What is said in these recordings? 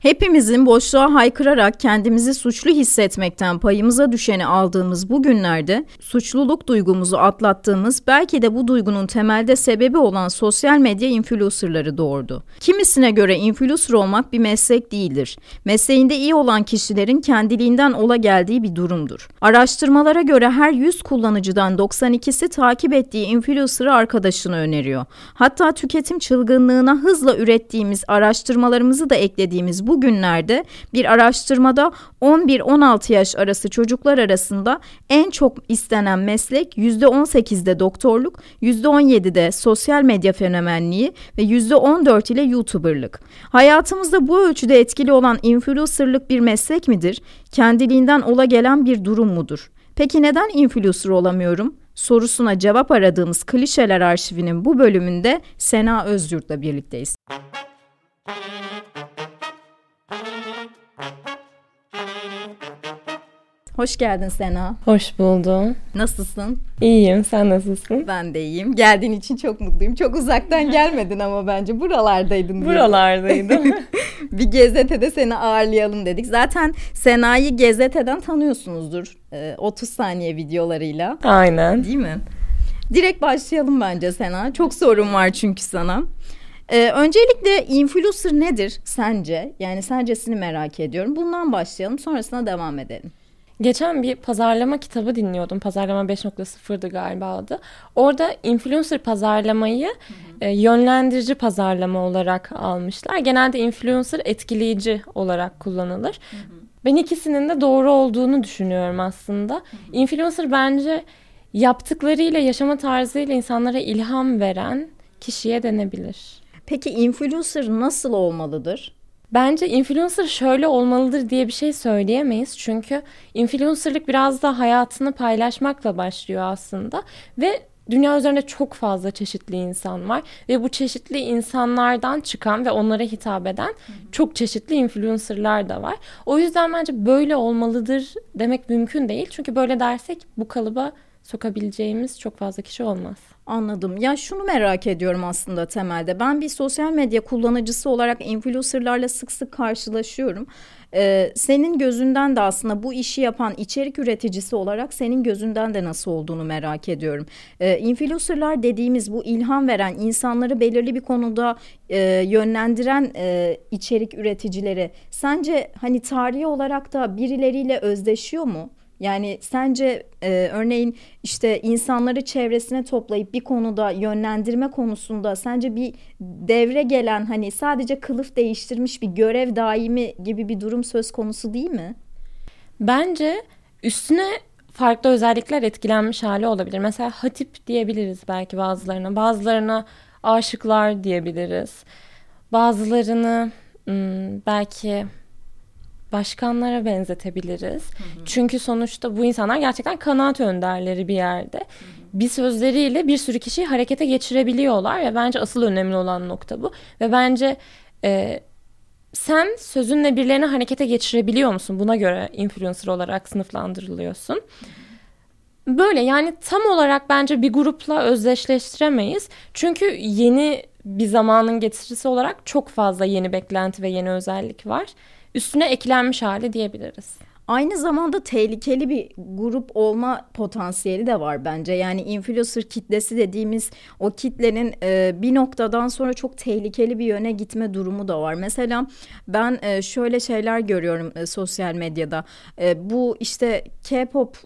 Hepimizin boşluğa haykırarak kendimizi suçlu hissetmekten payımıza düşeni aldığımız bu günlerde suçluluk duygumuzu atlattığımız belki de bu duygunun temelde sebebi olan sosyal medya influencerları doğurdu. Kimisine göre influencer olmak bir meslek değildir. Mesleğinde iyi olan kişilerin kendiliğinden ola geldiği bir durumdur. Araştırmalara göre her 100 kullanıcıdan 92'si takip ettiği influencer'ı arkadaşını öneriyor. Hatta tüketim çılgınlığına hızla ürettiğimiz araştırmalarımızı da eklediğimiz bu günlerde bir araştırmada 11-16 yaş arası çocuklar arasında en çok istenen meslek %18'de doktorluk, %17'de sosyal medya fenomenliği ve %14 ile YouTuber'lık. Hayatımızda bu ölçüde etkili olan influencer'lık bir meslek midir? Kendiliğinden ola gelen bir durum mudur? Peki neden influencer olamıyorum? Sorusuna cevap aradığımız klişeler arşivinin bu bölümünde Sena Özyurt'la birlikteyiz. Hoş geldin Sena. Hoş buldum. Nasılsın? İyiyim. Sen nasılsın? Ben de iyiyim. Geldiğin için çok mutluyum. Çok uzaktan gelmedin ama bence buralardaydın. Buralardaydım. bir GZT'de seni ağırlayalım dedik. Zaten Sena'yı GZT'den tanıyorsunuzdur. 30 ee, saniye videolarıyla. Aynen. Değil mi? Direkt başlayalım bence Sena. Çok sorun var çünkü sana. Ee, öncelikle influencer nedir sence? Yani sencesini merak ediyorum. Bundan başlayalım sonrasına devam edelim. Geçen bir pazarlama kitabı dinliyordum. Pazarlama 5.0'dı galiba adı. Orada influencer pazarlamayı hı hı. E, yönlendirici pazarlama olarak almışlar. Genelde influencer etkileyici olarak kullanılır. Hı hı. Ben ikisinin de doğru olduğunu düşünüyorum aslında. Hı hı. Influencer bence yaptıklarıyla, yaşama tarzıyla insanlara ilham veren kişiye denebilir. Peki influencer nasıl olmalıdır? Bence influencer şöyle olmalıdır diye bir şey söyleyemeyiz. Çünkü influencerlık biraz da hayatını paylaşmakla başlıyor aslında. Ve dünya üzerinde çok fazla çeşitli insan var ve bu çeşitli insanlardan çıkan ve onlara hitap eden çok çeşitli influencerlar da var. O yüzden bence böyle olmalıdır demek mümkün değil. Çünkü böyle dersek bu kalıba sokabileceğimiz çok fazla kişi olmaz. Anladım. Ya şunu merak ediyorum aslında temelde. Ben bir sosyal medya kullanıcısı olarak influencerlarla sık sık karşılaşıyorum. Ee, senin gözünden de aslında bu işi yapan içerik üreticisi olarak senin gözünden de nasıl olduğunu merak ediyorum. Ee, influencerlar dediğimiz bu ilham veren insanları belirli bir konuda e, yönlendiren e, içerik üreticileri sence hani tarihi olarak da birileriyle özdeşiyor mu? Yani sence e, örneğin işte insanları çevresine toplayıp bir konuda yönlendirme konusunda sence bir devre gelen hani sadece kılıf değiştirmiş bir görev daimi gibi bir durum söz konusu değil mi? Bence üstüne farklı özellikler etkilenmiş hali olabilir. Mesela hatip diyebiliriz belki bazılarına. Bazılarına aşıklar diyebiliriz. Bazılarını hmm, belki başkanlara benzetebiliriz. Hı hı. Çünkü sonuçta bu insanlar gerçekten kanaat önderleri bir yerde. Hı hı. Bir sözleriyle bir sürü kişiyi harekete geçirebiliyorlar ve bence asıl önemli olan nokta bu. Ve bence e, sen sözünle birilerini harekete geçirebiliyor musun? Buna göre influencer olarak sınıflandırılıyorsun. Böyle yani tam olarak bence bir grupla özdeşleştiremeyiz. Çünkü yeni bir zamanın getirisi olarak çok fazla yeni beklenti ve yeni özellik var üstüne eklenmiş hali diyebiliriz. Aynı zamanda tehlikeli bir grup olma potansiyeli de var bence. Yani influencer kitlesi dediğimiz o kitlenin e, bir noktadan sonra çok tehlikeli bir yöne gitme durumu da var. Mesela ben e, şöyle şeyler görüyorum e, sosyal medyada. E, bu işte K-pop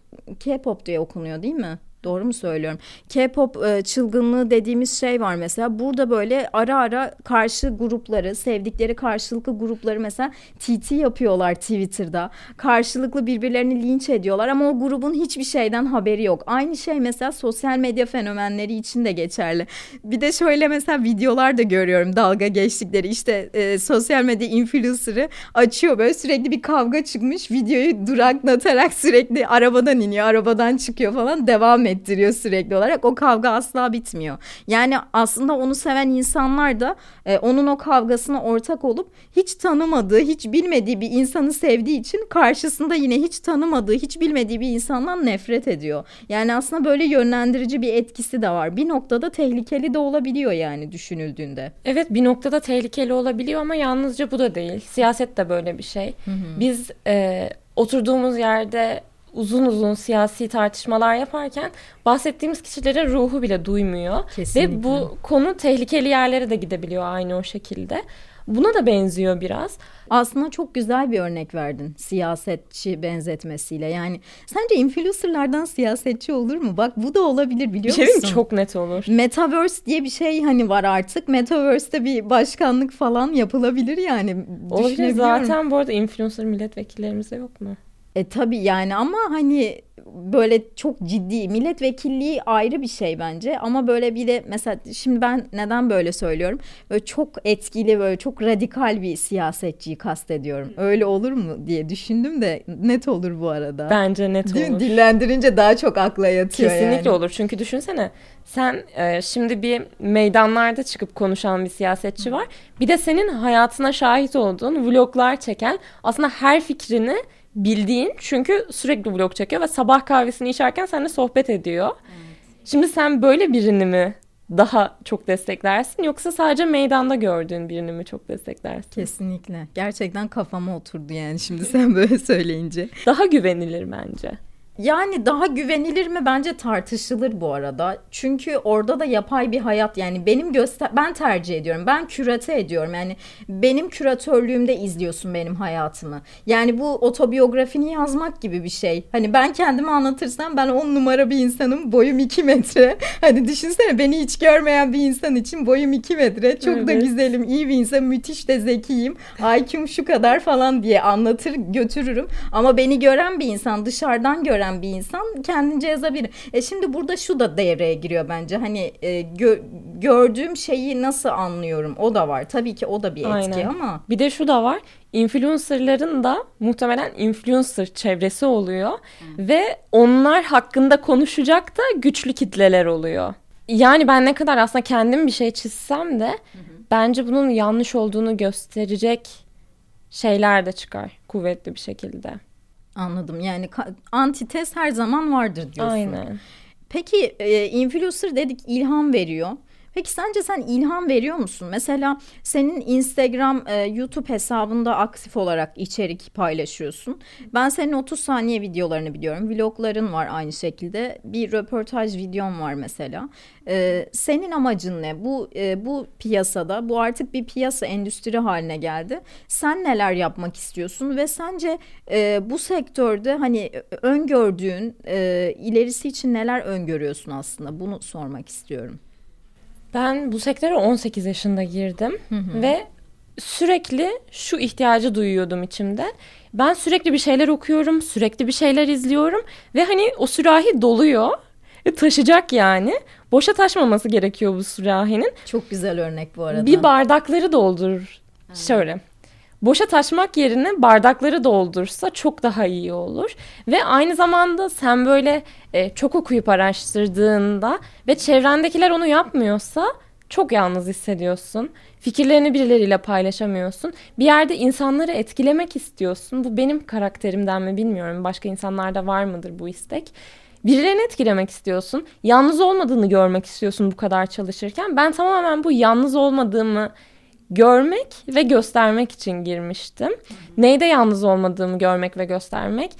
K-pop diye okunuyor değil mi? Doğru mu söylüyorum? K-pop e, çılgınlığı dediğimiz şey var mesela. Burada böyle ara ara karşı grupları, sevdikleri karşılıklı grupları mesela TT yapıyorlar Twitter'da. Karşılıklı birbirlerini linç ediyorlar ama o grubun hiçbir şeyden haberi yok. Aynı şey mesela sosyal medya fenomenleri için de geçerli. Bir de şöyle mesela videolar da görüyorum dalga geçtikleri. İşte e, sosyal medya influencer'ı açıyor böyle sürekli bir kavga çıkmış. Videoyu duraklatarak sürekli arabadan iniyor, arabadan çıkıyor falan devam ediyor ettiriyor sürekli olarak. O kavga asla bitmiyor. Yani aslında onu seven insanlar da e, onun o kavgasına ortak olup hiç tanımadığı, hiç bilmediği bir insanı sevdiği için karşısında yine hiç tanımadığı, hiç bilmediği bir insandan nefret ediyor. Yani aslında böyle yönlendirici bir etkisi de var. Bir noktada tehlikeli de olabiliyor yani düşünüldüğünde. Evet bir noktada tehlikeli olabiliyor ama yalnızca bu da değil. Siyaset de böyle bir şey. Hı hı. Biz e, oturduğumuz yerde uzun uzun siyasi tartışmalar yaparken bahsettiğimiz kişilerin ruhu bile duymuyor. Kesinlikle. Ve bu konu tehlikeli yerlere de gidebiliyor aynı o şekilde. Buna da benziyor biraz. Aslında çok güzel bir örnek verdin siyasetçi benzetmesiyle. Yani sence influencerlardan siyasetçi olur mu? Bak bu da olabilir biliyor bir şey musun? Çok net olur. Metaverse diye bir şey hani var artık. Metaverse'te bir başkanlık falan yapılabilir yani. Olabilir zaten bu arada influencer milletvekillerimize yok mu? E tabii yani ama hani böyle çok ciddi milletvekilliği ayrı bir şey bence. Ama böyle bir de mesela şimdi ben neden böyle söylüyorum? Böyle çok etkili böyle çok radikal bir siyasetçiyi kastediyorum. Öyle olur mu diye düşündüm de net olur bu arada. Bence net Değil olur. Dillendirince daha çok akla yatıyor kesinlikle yani. olur. Çünkü düşünsene sen e, şimdi bir meydanlarda çıkıp konuşan bir siyasetçi var. Bir de senin hayatına şahit olduğun vloglar çeken aslında her fikrini bildiğin çünkü sürekli vlog çekiyor ve sabah kahvesini içerken seninle sohbet ediyor. Evet. Şimdi sen böyle birini mi daha çok desteklersin yoksa sadece meydanda gördüğün birini mi çok desteklersin? Kesinlikle. Gerçekten kafama oturdu yani şimdi sen böyle söyleyince. Daha güvenilir bence. Yani daha güvenilir mi bence tartışılır bu arada. Çünkü orada da yapay bir hayat yani benim göster ben tercih ediyorum. Ben kürate ediyorum. Yani benim küratörlüğümde izliyorsun benim hayatımı. Yani bu otobiyografini yazmak gibi bir şey. Hani ben kendimi anlatırsam ben on numara bir insanım. Boyum iki metre. Hani düşünsene beni hiç görmeyen bir insan için boyum iki metre. Çok evet. da güzelim, iyi bir insan, müthiş de zekiyim. IQ'm şu kadar falan diye anlatır götürürüm. Ama beni gören bir insan dışarıdan gören veren bir insan kendince yazabilir. E şimdi burada şu da devreye giriyor bence. Hani e, gö gördüğüm şeyi nasıl anlıyorum o da var. Tabii ki o da bir etki Aynen. ama. Bir de şu da var. Influencerların da muhtemelen influencer çevresi oluyor hmm. ve onlar hakkında konuşacak da güçlü kitleler oluyor. Yani ben ne kadar aslında kendim bir şey çizsem de hı bence bunun yanlış olduğunu gösterecek şeyler de çıkar kuvvetli bir şekilde. Anladım. Yani antites her zaman vardır diyorsun. Aynen. Peki e, influencer dedik ilham veriyor. Peki sence sen ilham veriyor musun? Mesela senin Instagram, e, YouTube hesabında aktif olarak içerik paylaşıyorsun. Ben senin 30 saniye videolarını biliyorum. Vlogların var aynı şekilde. Bir röportaj videom var mesela. E, senin amacın ne? Bu e, bu piyasada, bu artık bir piyasa endüstri haline geldi. Sen neler yapmak istiyorsun ve sence e, bu sektörde hani öngördüğün e, ilerisi için neler öngörüyorsun aslında? Bunu sormak istiyorum. Ben bu sektöre 18 yaşında girdim hı hı. ve sürekli şu ihtiyacı duyuyordum içimde. Ben sürekli bir şeyler okuyorum, sürekli bir şeyler izliyorum ve hani o sürahi doluyor. Taşacak yani. Boşa taşmaması gerekiyor bu sürahinin. Çok güzel örnek bu arada. Bir bardakları doldur. Ha. Şöyle boşa taşmak yerine bardakları doldursa çok daha iyi olur. Ve aynı zamanda sen böyle e, çok okuyup araştırdığında ve çevrendekiler onu yapmıyorsa çok yalnız hissediyorsun. Fikirlerini birileriyle paylaşamıyorsun. Bir yerde insanları etkilemek istiyorsun. Bu benim karakterimden mi bilmiyorum. Başka insanlarda var mıdır bu istek? Birilerini etkilemek istiyorsun. Yalnız olmadığını görmek istiyorsun bu kadar çalışırken. Ben tamamen bu yalnız olmadığımı görmek ve göstermek için girmiştim. Neyde yalnız olmadığımı görmek ve göstermek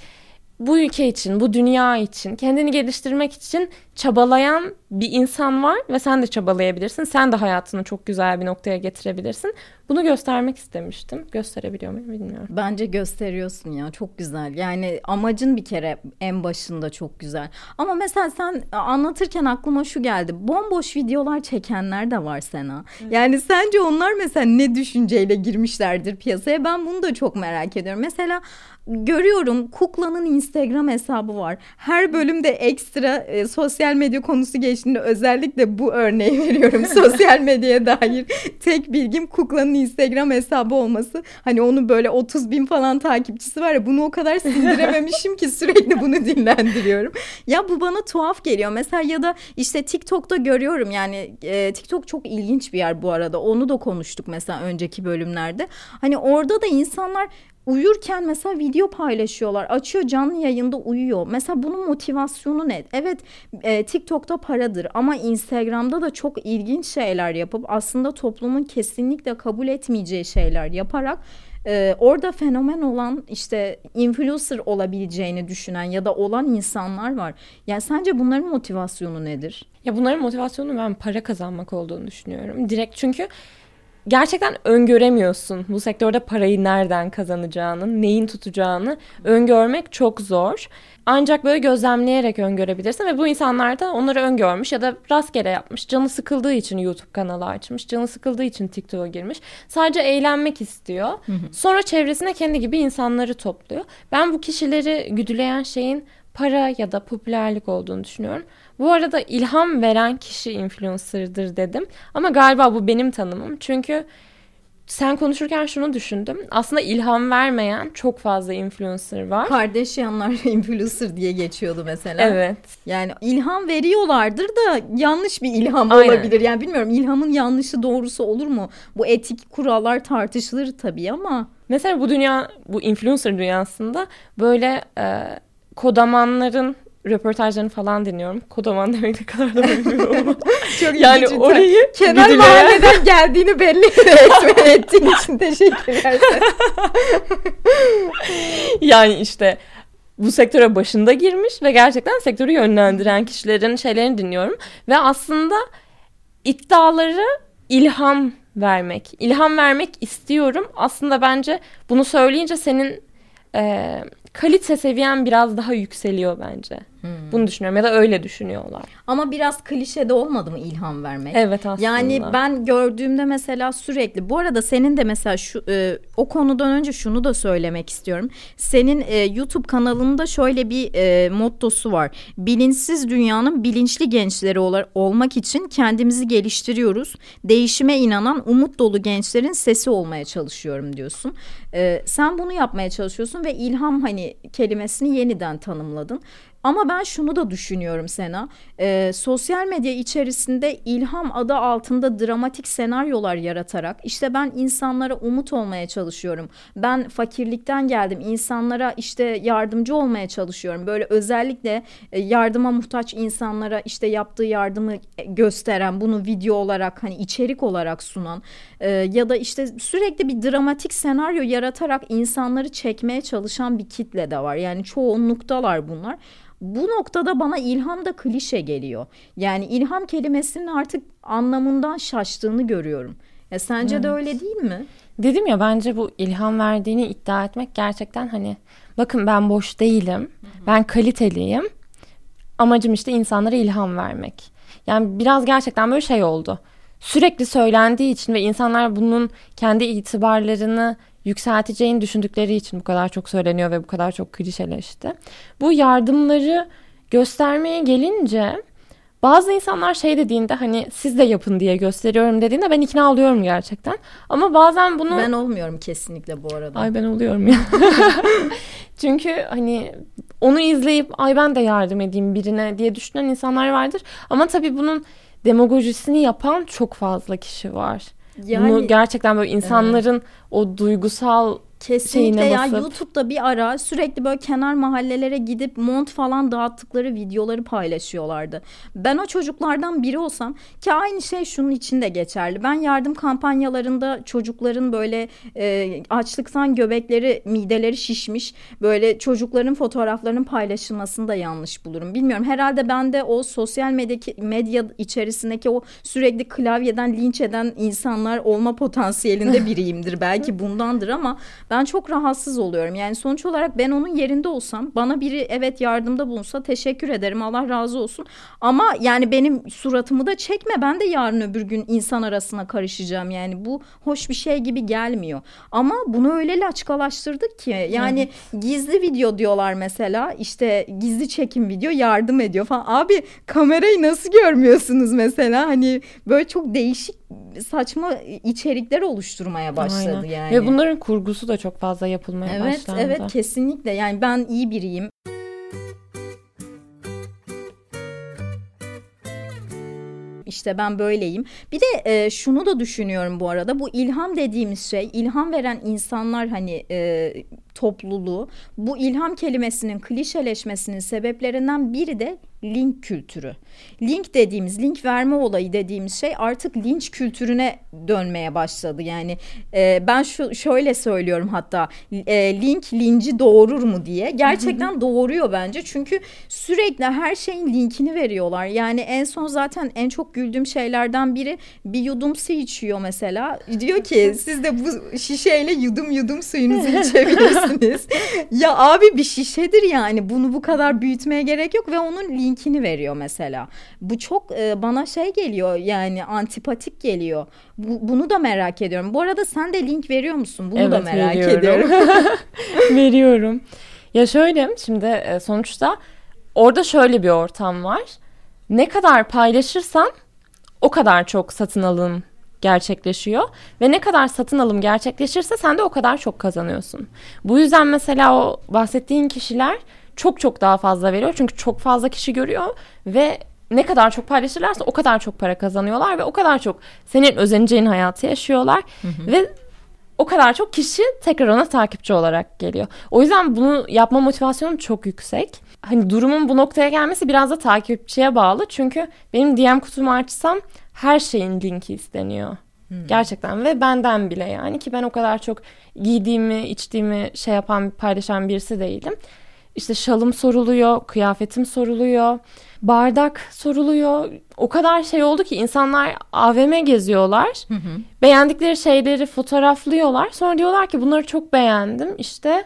bu ülke için, bu dünya için, kendini geliştirmek için çabalayan bir insan var ve sen de çabalayabilirsin. Sen de hayatını çok güzel bir noktaya getirebilirsin. Bunu göstermek istemiştim. Gösterebiliyor muyum bilmiyorum. Bence gösteriyorsun ya çok güzel. Yani amacın bir kere en başında çok güzel. Ama mesela sen anlatırken aklıma şu geldi. Bomboş videolar çekenler de var Sena. Evet. Yani sence onlar mesela ne düşünceyle girmişlerdir piyasaya? Ben bunu da çok merak ediyorum. Mesela görüyorum Kukla'nın Instagram hesabı var. Her bölümde ekstra e, sosyal medya konusu geçtiğinde Şimdi özellikle bu örneği veriyorum. Sosyal medyaya dair tek bilgim Kukla'nın Instagram hesabı olması. Hani onu böyle 30 bin falan takipçisi var ya bunu o kadar sindirememişim ki sürekli bunu dinlendiriyorum. Ya bu bana tuhaf geliyor. Mesela ya da işte TikTok'ta görüyorum yani e, TikTok çok ilginç bir yer bu arada. Onu da konuştuk mesela önceki bölümlerde. Hani orada da insanlar uyurken mesela video paylaşıyorlar. Açıyor canlı yayında uyuyor. Mesela bunun motivasyonu ne? Evet e, TikTok'ta paradır ama Instagram'da da çok ilginç şeyler yapıp aslında toplumun kesinlikle kabul etmeyeceği şeyler yaparak e, orada fenomen olan işte influencer olabileceğini düşünen ya da olan insanlar var. Yani sence bunların motivasyonu nedir? Ya bunların motivasyonu ben para kazanmak olduğunu düşünüyorum. Direkt çünkü gerçekten öngöremiyorsun bu sektörde parayı nereden kazanacağını, neyin tutacağını öngörmek çok zor. Ancak böyle gözlemleyerek öngörebilirsin ve bu insanlar da onları öngörmüş ya da rastgele yapmış. Canı sıkıldığı için YouTube kanalı açmış, canı sıkıldığı için TikTok'a girmiş. Sadece eğlenmek istiyor. Sonra çevresine kendi gibi insanları topluyor. Ben bu kişileri güdüleyen şeyin para ya da popülerlik olduğunu düşünüyorum. Bu arada ilham veren kişi influencer'dır dedim. Ama galiba bu benim tanımım. Çünkü sen konuşurken şunu düşündüm. Aslında ilham vermeyen çok fazla influencer var. Kardeş yanlar influencer diye geçiyordu mesela. Evet. Yani ilham veriyorlardır da yanlış bir ilham Aynen. olabilir. Yani bilmiyorum ilhamın yanlışı doğrusu olur mu? Bu etik kurallar tartışılır tabii ama. Mesela bu dünya, bu influencer dünyasında böyle e, kodamanların röportajlarını falan dinliyorum. Kodaman demek ne kadar da bilmiyorum ama. Çok yani orayı kenar güdüleyen... mahalleden geldiğini belli ettiğin için teşekkürler. yani işte bu sektöre başında girmiş ve gerçekten sektörü yönlendiren kişilerin şeylerini dinliyorum. Ve aslında iddiaları ilham vermek. İlham vermek istiyorum. Aslında bence bunu söyleyince senin e, kalite seviyen biraz daha yükseliyor bence. Hmm. Bunu düşünüyorum ya da öyle düşünüyorlar. Ama biraz klişe de olmadı mı ilham vermek? Evet aslında. Yani ben gördüğümde mesela sürekli bu arada senin de mesela şu e, o konudan önce şunu da söylemek istiyorum. Senin e, YouTube kanalında şöyle bir e, mottosu var. Bilinçsiz dünyanın bilinçli gençleri ol, olmak için kendimizi geliştiriyoruz. Değişime inanan umut dolu gençlerin sesi olmaya çalışıyorum diyorsun. E, sen bunu yapmaya çalışıyorsun ve ilham hani kelimesini yeniden tanımladın. Ama ben şunu da düşünüyorum Sena. E, sosyal medya içerisinde ilham adı altında dramatik senaryolar yaratarak işte ben insanlara umut olmaya çalışıyorum. Ben fakirlikten geldim. insanlara işte yardımcı olmaya çalışıyorum. Böyle özellikle e, yardıma muhtaç insanlara işte yaptığı yardımı gösteren, bunu video olarak hani içerik olarak sunan e, ya da işte sürekli bir dramatik senaryo yaratarak insanları çekmeye çalışan bir kitle de var. Yani çoğunluktalar bunlar. Bu noktada bana ilham da klişe geliyor. Yani ilham kelimesinin artık anlamından şaştığını görüyorum. Ya sence evet. de öyle değil mi? Dedim ya bence bu ilham verdiğini iddia etmek gerçekten hani bakın ben boş değilim. Hı-hı. Ben kaliteliyim. Amacım işte insanlara ilham vermek. Yani biraz gerçekten böyle şey oldu. Sürekli söylendiği için ve insanlar bunun kendi itibarlarını yükselteceğini düşündükleri için bu kadar çok söyleniyor ve bu kadar çok klişeleşti. Bu yardımları göstermeye gelince bazı insanlar şey dediğinde hani siz de yapın diye gösteriyorum dediğinde ben ikna oluyorum gerçekten. Ama bazen bunu... Ben olmuyorum kesinlikle bu arada. Ay ben oluyorum ya. Çünkü hani onu izleyip ay ben de yardım edeyim birine diye düşünen insanlar vardır. Ama tabii bunun demagojisini yapan çok fazla kişi var. Yani, Bunu gerçekten böyle insanların evet. o duygusal Kesinlikle ya basıp... YouTube'da bir ara sürekli böyle kenar mahallelere gidip mont falan dağıttıkları videoları paylaşıyorlardı. Ben o çocuklardan biri olsam ki aynı şey şunun için de geçerli. Ben yardım kampanyalarında çocukların böyle e, açlıktan göbekleri, mideleri şişmiş böyle çocukların fotoğraflarının paylaşılmasını da yanlış bulurum. Bilmiyorum herhalde ben de o sosyal medya, medya içerisindeki o sürekli klavyeden linç eden insanlar olma potansiyelinde biriyimdir. Belki bundandır ama ben Ben çok rahatsız oluyorum. Yani sonuç olarak ben onun yerinde olsam bana biri evet yardımda bulunsa teşekkür ederim. Allah razı olsun. Ama yani benim suratımı da çekme. Ben de yarın öbür gün insan arasına karışacağım. Yani bu hoş bir şey gibi gelmiyor. Ama bunu öyle laçkalaştırdık ki yani gizli video diyorlar mesela. işte gizli çekim video yardım ediyor falan. Abi kamerayı nasıl görmüyorsunuz mesela? Hani böyle çok değişik saçma içerikler oluşturmaya başladı Aynen. yani. Ve bunların kurgusu da çok fazla yapılmaya evet, başlandı. Evet evet kesinlikle yani ben iyi biriyim. işte ben böyleyim. Bir de e, şunu da düşünüyorum bu arada bu ilham dediğimiz şey ilham veren insanlar hani e, topluluğu bu ilham kelimesinin klişeleşmesinin sebeplerinden biri de link kültürü. Link dediğimiz, link verme olayı dediğimiz şey artık linç kültürüne dönmeye başladı. Yani e, ben şu şöyle söylüyorum hatta e, link linci doğurur mu diye. Gerçekten doğuruyor bence. Çünkü sürekli her şeyin linkini veriyorlar. Yani en son zaten en çok güldüğüm şeylerden biri bir yudum su içiyor mesela. Diyor ki siz de bu şişeyle yudum yudum suyunuzu içebilirsiniz. ya abi bir şişedir yani. Bunu bu kadar büyütmeye gerek yok ve onun linkini veriyor mesela. Bu çok e, bana şey geliyor yani antipatik geliyor. Bu, bunu da merak ediyorum. Bu arada sen de link veriyor musun? Bunu evet, da merak veriyorum. ediyorum. veriyorum. Ya şöyle şimdi e, sonuçta orada şöyle bir ortam var. Ne kadar paylaşırsan o kadar çok satın alım gerçekleşiyor ve ne kadar satın alım gerçekleşirse sen de o kadar çok kazanıyorsun. Bu yüzden mesela o bahsettiğin kişiler çok çok daha fazla veriyor. Çünkü çok fazla kişi görüyor ve ne kadar çok paylaşırlarsa o kadar çok para kazanıyorlar ve o kadar çok senin özeneceğin hayatı yaşıyorlar hı hı. ve o kadar çok kişi tekrar ona takipçi olarak geliyor. O yüzden bunu yapma motivasyonum çok yüksek. Hani durumun bu noktaya gelmesi biraz da takipçiye bağlı. Çünkü benim DM kutumu açsam her şeyin linki isteniyor. Hmm. Gerçekten ve benden bile yani ki ben o kadar çok giydiğimi, içtiğimi şey yapan, paylaşan birisi değilim. İşte şalım soruluyor, kıyafetim soruluyor, bardak soruluyor. O kadar şey oldu ki insanlar AVM geziyorlar. Hı hı. Beğendikleri şeyleri fotoğraflıyorlar. Sonra diyorlar ki bunları çok beğendim. İşte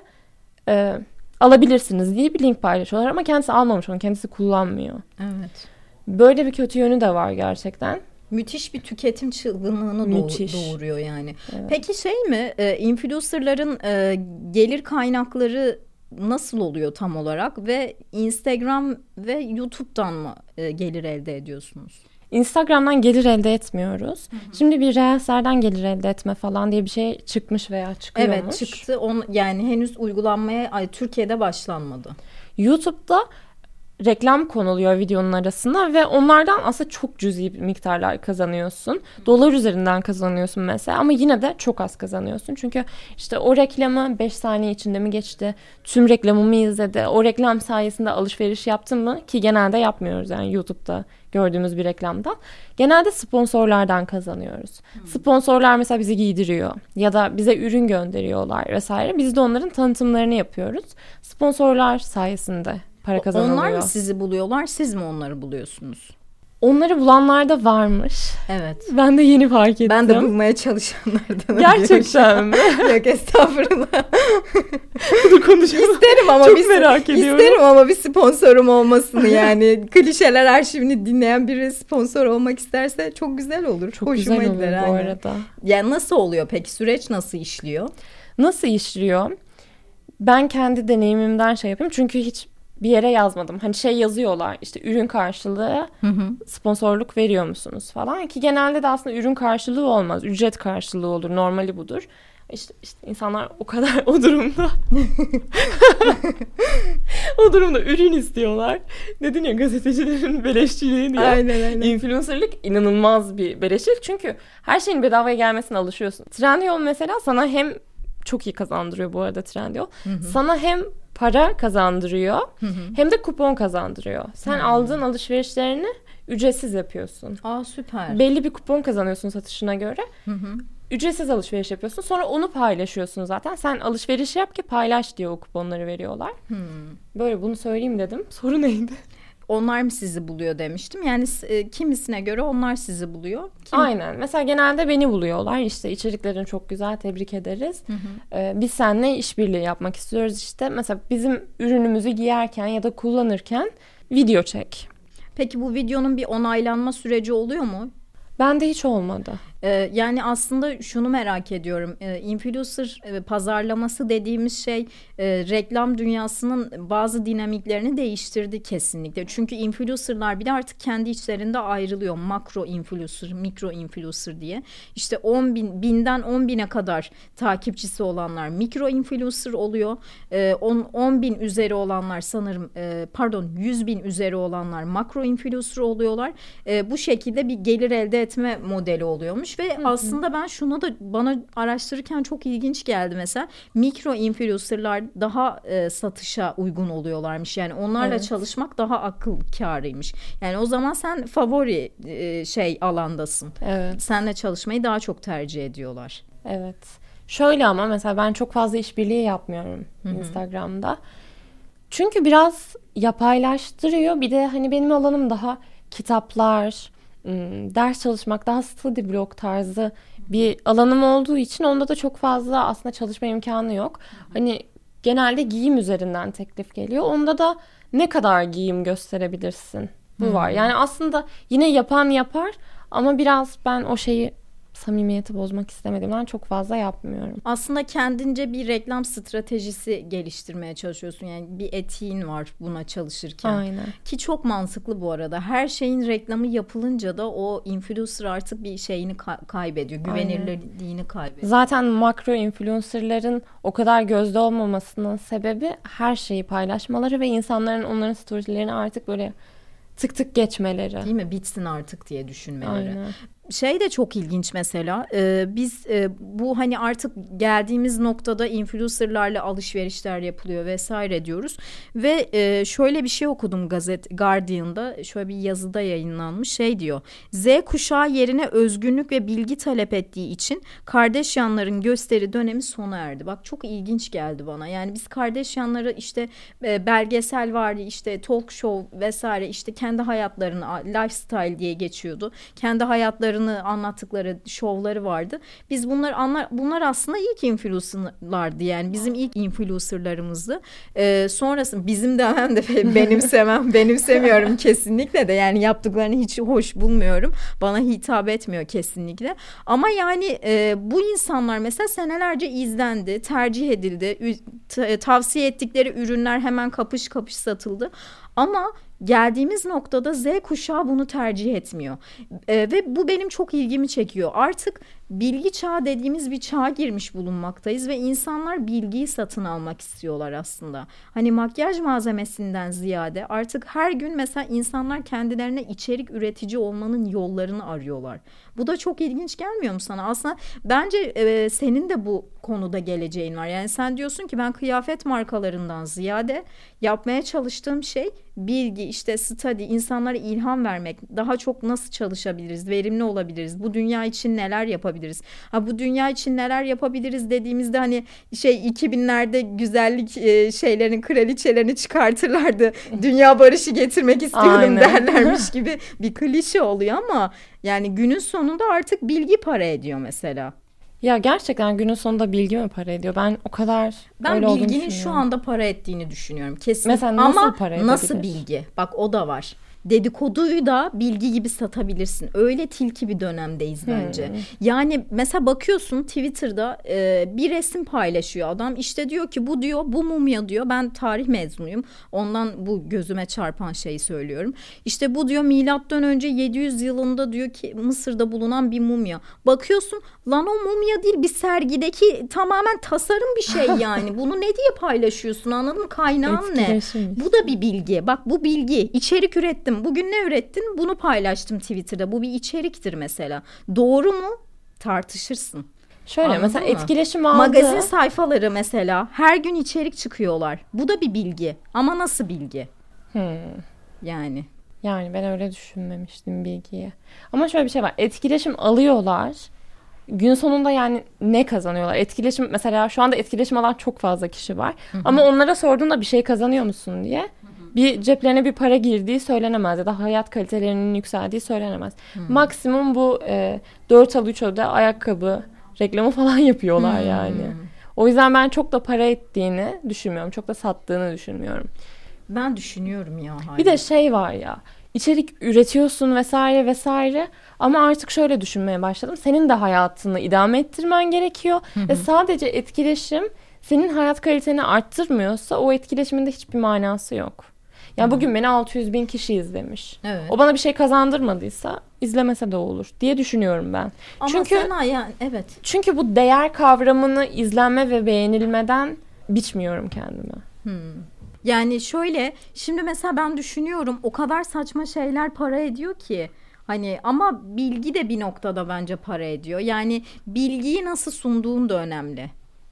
e, alabilirsiniz diye bir link paylaşıyorlar ama kendisi almamış onu, kendisi kullanmıyor. Evet. Böyle bir kötü yönü de var gerçekten. Müthiş bir tüketim çılgınlığını Müthiş. doğuruyor yani. Evet. Peki şey mi? E, influencerların e, gelir kaynakları nasıl oluyor tam olarak ve Instagram ve YouTube'dan mı e, gelir elde ediyorsunuz? Instagram'dan gelir elde etmiyoruz. Hı hı. Şimdi bir Reels'lerden gelir elde etme falan diye bir şey çıkmış veya çıkıyormuş. Evet çıktı. On, yani henüz uygulanmaya ay, Türkiye'de başlanmadı. YouTube'da reklam konuluyor videonun arasında ve onlardan aslında çok cüzi miktarlar kazanıyorsun. Dolar üzerinden kazanıyorsun mesela ama yine de çok az kazanıyorsun. Çünkü işte o reklamı 5 saniye içinde mi geçti? Tüm reklamımı izledi. O reklam sayesinde alışveriş yaptın mı? Ki genelde yapmıyoruz yani YouTube'da gördüğümüz bir reklamdan. Genelde sponsorlardan kazanıyoruz. Sponsorlar mesela bizi giydiriyor ya da bize ürün gönderiyorlar vesaire. Biz de onların tanıtımlarını yapıyoruz. Sponsorlar sayesinde para kazanılıyor. Onlar mı sizi buluyorlar, siz mi onları buluyorsunuz? Onları bulanlar da varmış. Evet. Ben de yeni fark ettim. Ben de bulmaya çalışanlardan. Gerçekten mi? Yok estağfurullah. Bunu konuşalım. İsterim ama Çok bir, merak ediyorum. İsterim ama bir sponsorum olmasını yani. Klişeler arşivini dinleyen biri sponsor olmak isterse çok güzel olur. Çok Hoşuma güzel olur gider, bu aynen. arada. Yani nasıl oluyor peki? Süreç nasıl işliyor? Nasıl işliyor? Ben kendi deneyimimden şey yapayım. Çünkü hiç bir yere yazmadım. Hani şey yazıyorlar işte ürün karşılığı hı hı. sponsorluk veriyor musunuz falan ki genelde de aslında ürün karşılığı olmaz. Ücret karşılığı olur. Normali budur. İşte, işte insanlar o kadar o durumda o durumda ürün istiyorlar. Dedin ya gazetecilerin beleşçiliği diye. Aynen aynen. Influencerlık inanılmaz bir beleşçilik. Çünkü her şeyin bedavaya gelmesine alışıyorsun. Trendyol mesela sana hem çok iyi kazandırıyor bu arada Trendyol. Hı hı. Sana hem para kazandırıyor hı hı. hem de kupon kazandırıyor. Sen hı. aldığın alışverişlerini ücretsiz yapıyorsun. Aa süper. Belli bir kupon kazanıyorsun satışına göre. Hı hı. Ücretsiz alışveriş yapıyorsun. Sonra onu paylaşıyorsun zaten. Sen alışveriş yap ki paylaş diye o kuponları veriyorlar. Hmm. Böyle bunu söyleyeyim dedim. Soru neydi? Onlar mı sizi buluyor demiştim. Yani e, kimisine göre onlar sizi buluyor. Kim... Aynen. Mesela genelde beni buluyorlar. İşte içeriklerin çok güzel tebrik ederiz. Hı hı. Ee, biz seninle işbirliği yapmak istiyoruz işte. Mesela bizim ürünümüzü giyerken ya da kullanırken video çek. Peki bu videonun bir onaylanma süreci oluyor mu? Bende hiç olmadı. Ee, yani aslında şunu merak ediyorum. Ee, influencer e, pazarlaması dediğimiz şey e, reklam dünyasının bazı dinamiklerini değiştirdi kesinlikle. Çünkü influencerlar bile artık kendi içlerinde ayrılıyor. Makro influencer, mikro influencer diye. İşte 10 bin, binden 10 bine kadar takipçisi olanlar mikro influencer oluyor. 10, ee, 10 bin üzeri olanlar sanırım e, pardon 100 bin üzeri olanlar makro influencer oluyorlar. Bu şekilde bir gelir elde etme modeli oluyormuş olmuş ve Hı-hı. aslında ben şuna da bana araştırırken çok ilginç geldi mesela mikro influencerlar daha e, satışa uygun oluyorlarmış yani onlarla evet. çalışmak daha akıl kârıymış yani o zaman sen favori e, şey alandasın evet. senle çalışmayı daha çok tercih ediyorlar evet şöyle ama mesela ben çok fazla işbirliği yapmıyorum Hı-hı. Instagram'da çünkü biraz yapaylaştırıyor bir de hani benim alanım daha kitaplar ders çalışmak daha study block tarzı bir alanım olduğu için onda da çok fazla aslında çalışma imkanı yok. Hani genelde giyim üzerinden teklif geliyor. Onda da ne kadar giyim gösterebilirsin? Bu hmm. var. Yani aslında yine yapan yapar ama biraz ben o şeyi samimiyeti bozmak istemediğimden çok fazla yapmıyorum. Aslında kendince bir reklam stratejisi geliştirmeye çalışıyorsun. Yani bir etiğin var buna çalışırken. Aynen. Ki çok mantıklı bu arada. Her şeyin reklamı yapılınca da o influencer artık bir şeyini ka- kaybediyor. Güvenilirliğini kaybediyor. Zaten makro influencerların o kadar gözde olmamasının sebebi her şeyi paylaşmaları ve insanların onların storylerini artık böyle tık tık geçmeleri. Değil mi? Bitsin artık diye düşünmeleri. Aynen şey de çok ilginç mesela e, biz e, bu hani artık geldiğimiz noktada influencerlarla alışverişler yapılıyor vesaire diyoruz. Ve e, şöyle bir şey okudum gazet Guardian'da şöyle bir yazıda yayınlanmış şey diyor Z kuşağı yerine özgünlük ve bilgi talep ettiği için kardeş yanların gösteri dönemi sona erdi. Bak çok ilginç geldi bana. Yani biz kardeş yanları işte e, belgesel vardı işte talk show vesaire işte kendi hayatlarını lifestyle diye geçiyordu. Kendi hayatlarını hayatlarını anlattıkları şovları vardı. Biz bunlar anlar bunlar aslında ilk influencerlardı yani bizim ilk influencerlarımızdı. Ee, sonrası bizim demem de benimsemem benimsemiyorum kesinlikle de yani yaptıklarını hiç hoş bulmuyorum. Bana hitap etmiyor kesinlikle. Ama yani e, bu insanlar mesela senelerce izlendi, tercih edildi. Tavsiye ettikleri ürünler hemen kapış kapış satıldı. Ama geldiğimiz noktada Z kuşağı bunu tercih etmiyor. E, ve bu benim çok ilgimi çekiyor. Artık bilgi çağı dediğimiz bir çağa girmiş bulunmaktayız ve insanlar bilgiyi satın almak istiyorlar aslında. Hani makyaj malzemesinden ziyade artık her gün mesela insanlar kendilerine içerik üretici olmanın yollarını arıyorlar. Bu da çok ilginç gelmiyor mu sana? Aslında bence e, senin de bu konuda geleceğin var. Yani sen diyorsun ki ben kıyafet markalarından ziyade yapmaya çalıştığım şey bilgi, işte study, insanlara ilham vermek, daha çok nasıl çalışabiliriz, verimli olabiliriz, bu dünya için neler yapabiliriz. Ha bu dünya için neler yapabiliriz dediğimizde hani şey 2000'lerde güzellik e, şeylerin kraliçelerini çıkartırlardı. dünya barışı getirmek istiyorum Aynen. derlermiş gibi bir klişe oluyor ama yani günün sonunda artık bilgi para ediyor mesela. Ya gerçekten günün sonunda bilgi mi para ediyor? Ben o kadar ben öyle bilginin şu anda para ettiğini düşünüyorum. Kesin. Mesela nasıl Ama para edebilir? nasıl bilgi? Bak o da var dedikoduyu da bilgi gibi satabilirsin. Öyle tilki bir dönemdeyiz bence. Hmm. Yani mesela bakıyorsun Twitter'da e, bir resim paylaşıyor adam. İşte diyor ki bu diyor bu mumya diyor. Ben tarih mezunuyum. Ondan bu gözüme çarpan şeyi söylüyorum. İşte bu diyor milattan önce 700 yılında diyor ki Mısır'da bulunan bir mumya. Bakıyorsun lan o mumya değil bir sergideki tamamen tasarım bir şey yani. Bunu ne diye paylaşıyorsun anladın mı? Kaynağın ne? Bu da bir bilgi. Bak bu bilgi. içerik ürettim ürettim. Bugün ne ürettin? Bunu paylaştım Twitter'da. Bu bir içeriktir mesela. Doğru mu? Tartışırsın. Şöyle Anladın mesela mı? etkileşim aldı. Magazin sayfaları mesela her gün içerik çıkıyorlar. Bu da bir bilgi. Ama nasıl bilgi? Hmm. Yani. Yani ben öyle düşünmemiştim bilgiyi. Ama şöyle bir şey var. Etkileşim alıyorlar. Gün sonunda yani ne kazanıyorlar? Etkileşim mesela şu anda etkileşim alan çok fazla kişi var. Hı-hı. Ama onlara sorduğunda bir şey kazanıyor musun diye. Bir ceplerine bir para girdiği söylenemez ya da hayat kalitelerinin yükseldiği söylenemez. Hı. Maksimum bu e, 4 al 3 öde ayakkabı reklamı falan yapıyorlar Hı. yani. O yüzden ben çok da para ettiğini düşünmüyorum. Çok da sattığını düşünmüyorum. Ben düşünüyorum ya. Hala. Bir de şey var ya içerik üretiyorsun vesaire vesaire ama artık şöyle düşünmeye başladım. Senin de hayatını idame ettirmen gerekiyor hı hı. ve sadece etkileşim senin hayat kaliteni arttırmıyorsa o etkileşimin de hiçbir manası yok. Ya yani bugün beni 600 bin kişi izlemiş. Evet. O bana bir şey kazandırmadıysa izlemese de olur diye düşünüyorum ben. Ama çünkü sana yani evet. Çünkü bu değer kavramını izlenme ve beğenilmeden biçmiyorum kendime. Hmm. Yani şöyle şimdi mesela ben düşünüyorum o kadar saçma şeyler para ediyor ki. Hani ama bilgi de bir noktada bence para ediyor. Yani bilgiyi nasıl sunduğun da önemli.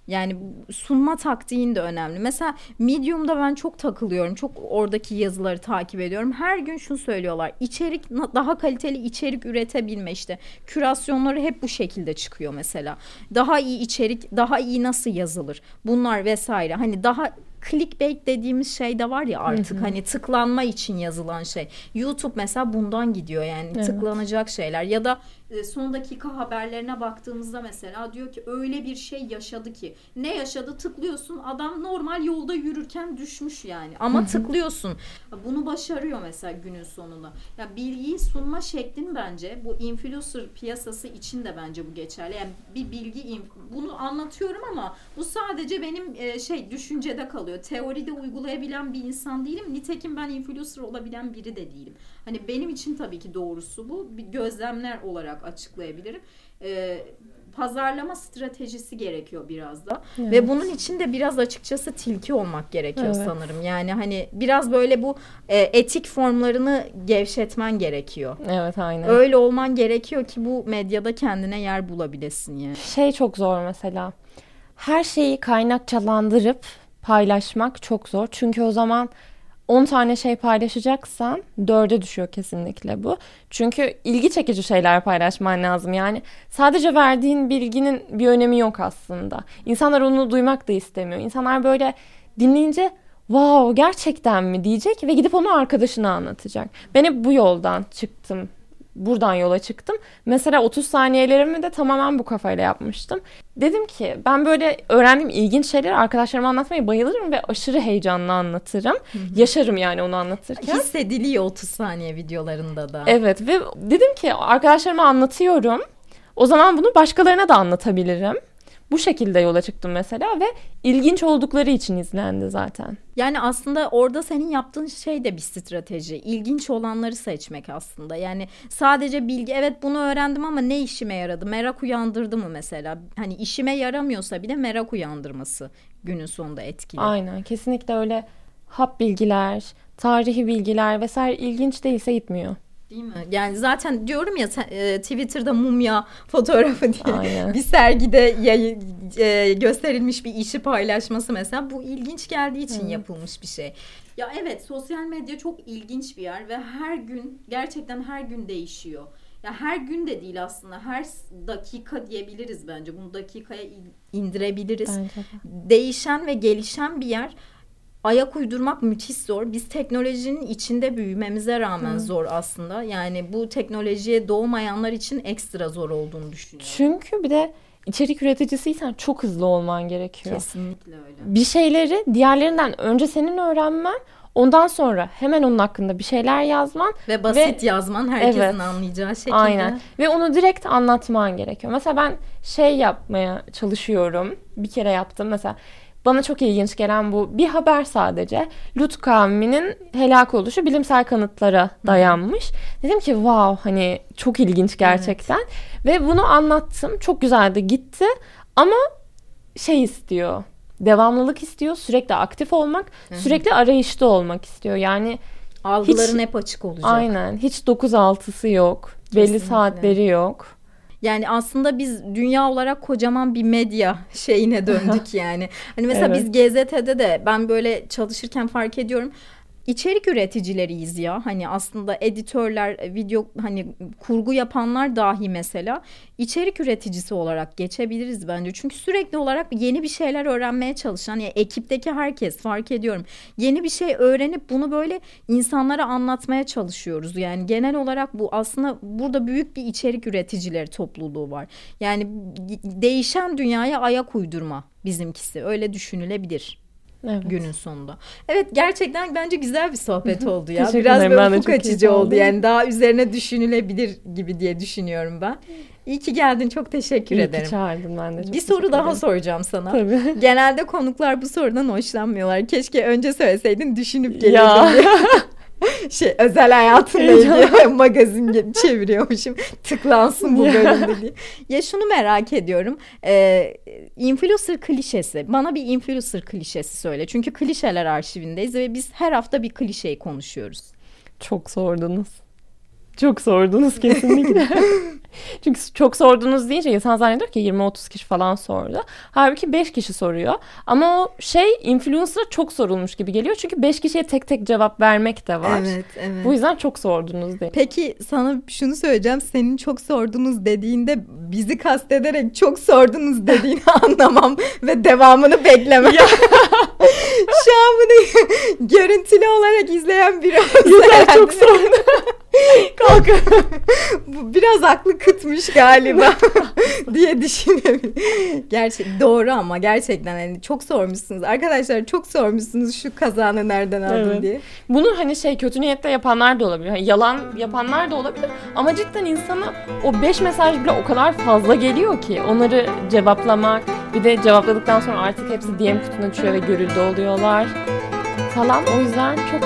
Yani sunma taktiğin de önemli. Mesela Medium'da ben çok takılıyorum. Çok oradaki yazıları takip ediyorum. Her gün şunu söylüyorlar. İçerik daha kaliteli içerik üretebilme işte. Kürasyonları hep bu şekilde çıkıyor mesela. Daha iyi içerik, daha iyi nasıl yazılır? Bunlar vesaire. Hani daha clickbait dediğimiz şey de var ya artık hani tıklanma için yazılan şey. YouTube mesela bundan gidiyor yani evet. tıklanacak şeyler ya da e, son dakika haberlerine baktığımızda mesela diyor ki öyle bir şey yaşadı ki. Ne yaşadı? Tıklıyorsun adam normal yolda yürürken düşmüş yani. Ama tıklıyorsun. Bunu başarıyor mesela günün sonunda. Ya bilgiyi sunma şeklin bence bu influencer piyasası için de bence bu geçerli. Yani bir bilgi bunu anlatıyorum ama bu sadece benim e, şey düşüncede kalıyor. Teoride uygulayabilen bir insan değilim. Nitekim ben influencer olabilen biri de değilim hani benim için tabii ki doğrusu bu bir gözlemler olarak açıklayabilirim. E, pazarlama stratejisi gerekiyor biraz da. Evet. Ve bunun için de biraz açıkçası tilki olmak gerekiyor evet. sanırım. Yani hani biraz böyle bu e, etik formlarını gevşetmen gerekiyor. Evet aynen. Öyle olman gerekiyor ki bu medyada kendine yer bulabilesin yani. Şey çok zor mesela. Her şeyi kaynakçalandırıp paylaşmak çok zor. Çünkü o zaman 10 tane şey paylaşacaksan 4'e düşüyor kesinlikle bu. Çünkü ilgi çekici şeyler paylaşman lazım. Yani sadece verdiğin bilginin bir önemi yok aslında. İnsanlar onu duymak da istemiyor. İnsanlar böyle dinleyince wow gerçekten mi diyecek ve gidip onu arkadaşına anlatacak. Ben hep bu yoldan çıktım buradan yola çıktım. Mesela 30 saniyelerimi de tamamen bu kafayla yapmıştım. Dedim ki ben böyle öğrendiğim ilginç şeyleri arkadaşlarıma anlatmayı bayılırım ve aşırı heyecanla anlatırım. Hı hı. Yaşarım yani onu anlatırken. Hissediliyor 30 saniye videolarında da. Evet ve dedim ki arkadaşlarıma anlatıyorum. O zaman bunu başkalarına da anlatabilirim. Bu şekilde yola çıktım mesela ve ilginç oldukları için izlendi zaten. Yani aslında orada senin yaptığın şey de bir strateji. İlginç olanları seçmek aslında. Yani sadece bilgi evet bunu öğrendim ama ne işime yaradı? Merak uyandırdı mı mesela? Hani işime yaramıyorsa bile merak uyandırması günün sonunda etkili. Aynen kesinlikle öyle hap bilgiler, tarihi bilgiler vesaire ilginç değilse gitmiyor. Değil mi? Yani zaten diyorum ya e, Twitter'da mumya fotoğrafı diye Aynen. bir sergide yayın, e, gösterilmiş bir işi paylaşması mesela bu ilginç geldiği için Hı. yapılmış bir şey. Ya evet sosyal medya çok ilginç bir yer ve her gün gerçekten her gün değişiyor. Ya her gün de değil aslında her dakika diyebiliriz bence bunu dakikaya indirebiliriz. Bence. Değişen ve gelişen bir yer ayak uydurmak müthiş zor. Biz teknolojinin içinde büyümemize rağmen Hı. zor aslında. Yani bu teknolojiye doğmayanlar için ekstra zor olduğunu düşünüyorum. Çünkü bir de içerik üreticisiysen çok hızlı olman gerekiyor. Kesinlikle öyle. Bir şeyleri diğerlerinden önce senin öğrenmen Ondan sonra hemen onun hakkında bir şeyler yazman ve basit ve, yazman herkesin evet, anlayacağı şekilde. Aynen. Ve onu direkt anlatman gerekiyor. Mesela ben şey yapmaya çalışıyorum. Bir kere yaptım. Mesela bana çok ilginç gelen bu bir haber sadece. Lut kavminin helak oluşu bilimsel kanıtlara dayanmış. Dedim ki wow hani çok ilginç gerçekten. Evet. Ve bunu anlattım. Çok güzeldi gitti. Ama şey istiyor. Devamlılık istiyor. Sürekli aktif olmak. Hı-hı. Sürekli arayışta olmak istiyor. Yani algıların hiç, hep açık olacak. Aynen. Hiç 9-6'sı yok. Kesinlikle. Belli saatleri yok. Yani aslında biz dünya olarak kocaman bir medya şeyine döndük yani. Hani mesela evet. biz GZT'de de ben böyle çalışırken fark ediyorum içerik üreticileriyiz ya. Hani aslında editörler, video hani kurgu yapanlar dahi mesela içerik üreticisi olarak geçebiliriz bence. Çünkü sürekli olarak yeni bir şeyler öğrenmeye çalışan yani ekipteki herkes fark ediyorum. Yeni bir şey öğrenip bunu böyle insanlara anlatmaya çalışıyoruz. Yani genel olarak bu aslında burada büyük bir içerik üreticileri topluluğu var. Yani değişen dünyaya ayak uydurma bizimkisi. Öyle düşünülebilir. Evet. günün sonunda. Evet gerçekten bence güzel bir sohbet oldu ya. Biraz böyle ufuk açıcı oldu. Yani daha üzerine düşünülebilir gibi diye düşünüyorum ben. İyi ki geldin. Çok teşekkür İyi ederim. Ki çağırdın ben de. Çok bir soru daha ederim. soracağım sana. Tabii. Genelde konuklar bu sorudan hoşlanmıyorlar. Keşke önce söyleseydin düşünüp gelirdim. şey özel hayatımla ilgili magazin çeviriyormuşum. Tıklansın bu bölümde diye. Ya şunu merak ediyorum. Ee, influencer klişesi. Bana bir influencer klişesi söyle. Çünkü klişeler arşivindeyiz ve biz her hafta bir klişeyi konuşuyoruz. Çok sordunuz. Çok sordunuz kesinlikle. Çünkü çok sordunuz deyince insan zannediyor ki 20-30 kişi falan sordu. Halbuki 5 kişi soruyor. Ama o şey influencer'a çok sorulmuş gibi geliyor. Çünkü 5 kişiye tek tek cevap vermek de var. Evet, evet. Bu yüzden çok sordunuz diye. Peki sana şunu söyleyeceğim. Senin çok sordunuz dediğinde bizi kastederek çok sordunuz dediğini anlamam ve devamını beklemem. Şu an bunu görüntülü olarak izleyen biri olsa çok sordu. Kalk. Biraz aklı kıtmış galiba diye düşünüyorum. Gerçek doğru ama gerçekten hani çok sormuşsunuz. Arkadaşlar çok sormuşsunuz şu kazanı nereden aldın evet. diye. Bunu hani şey kötü niyetle yapanlar da olabilir. Hani yalan yapanlar da olabilir. Ama cidden insana o beş mesaj bile o kadar fazla geliyor ki onları cevaplamak bir de cevapladıktan sonra artık hepsi DM kutuna düşüyor ve görüldü oluyorlar falan. O yüzden çok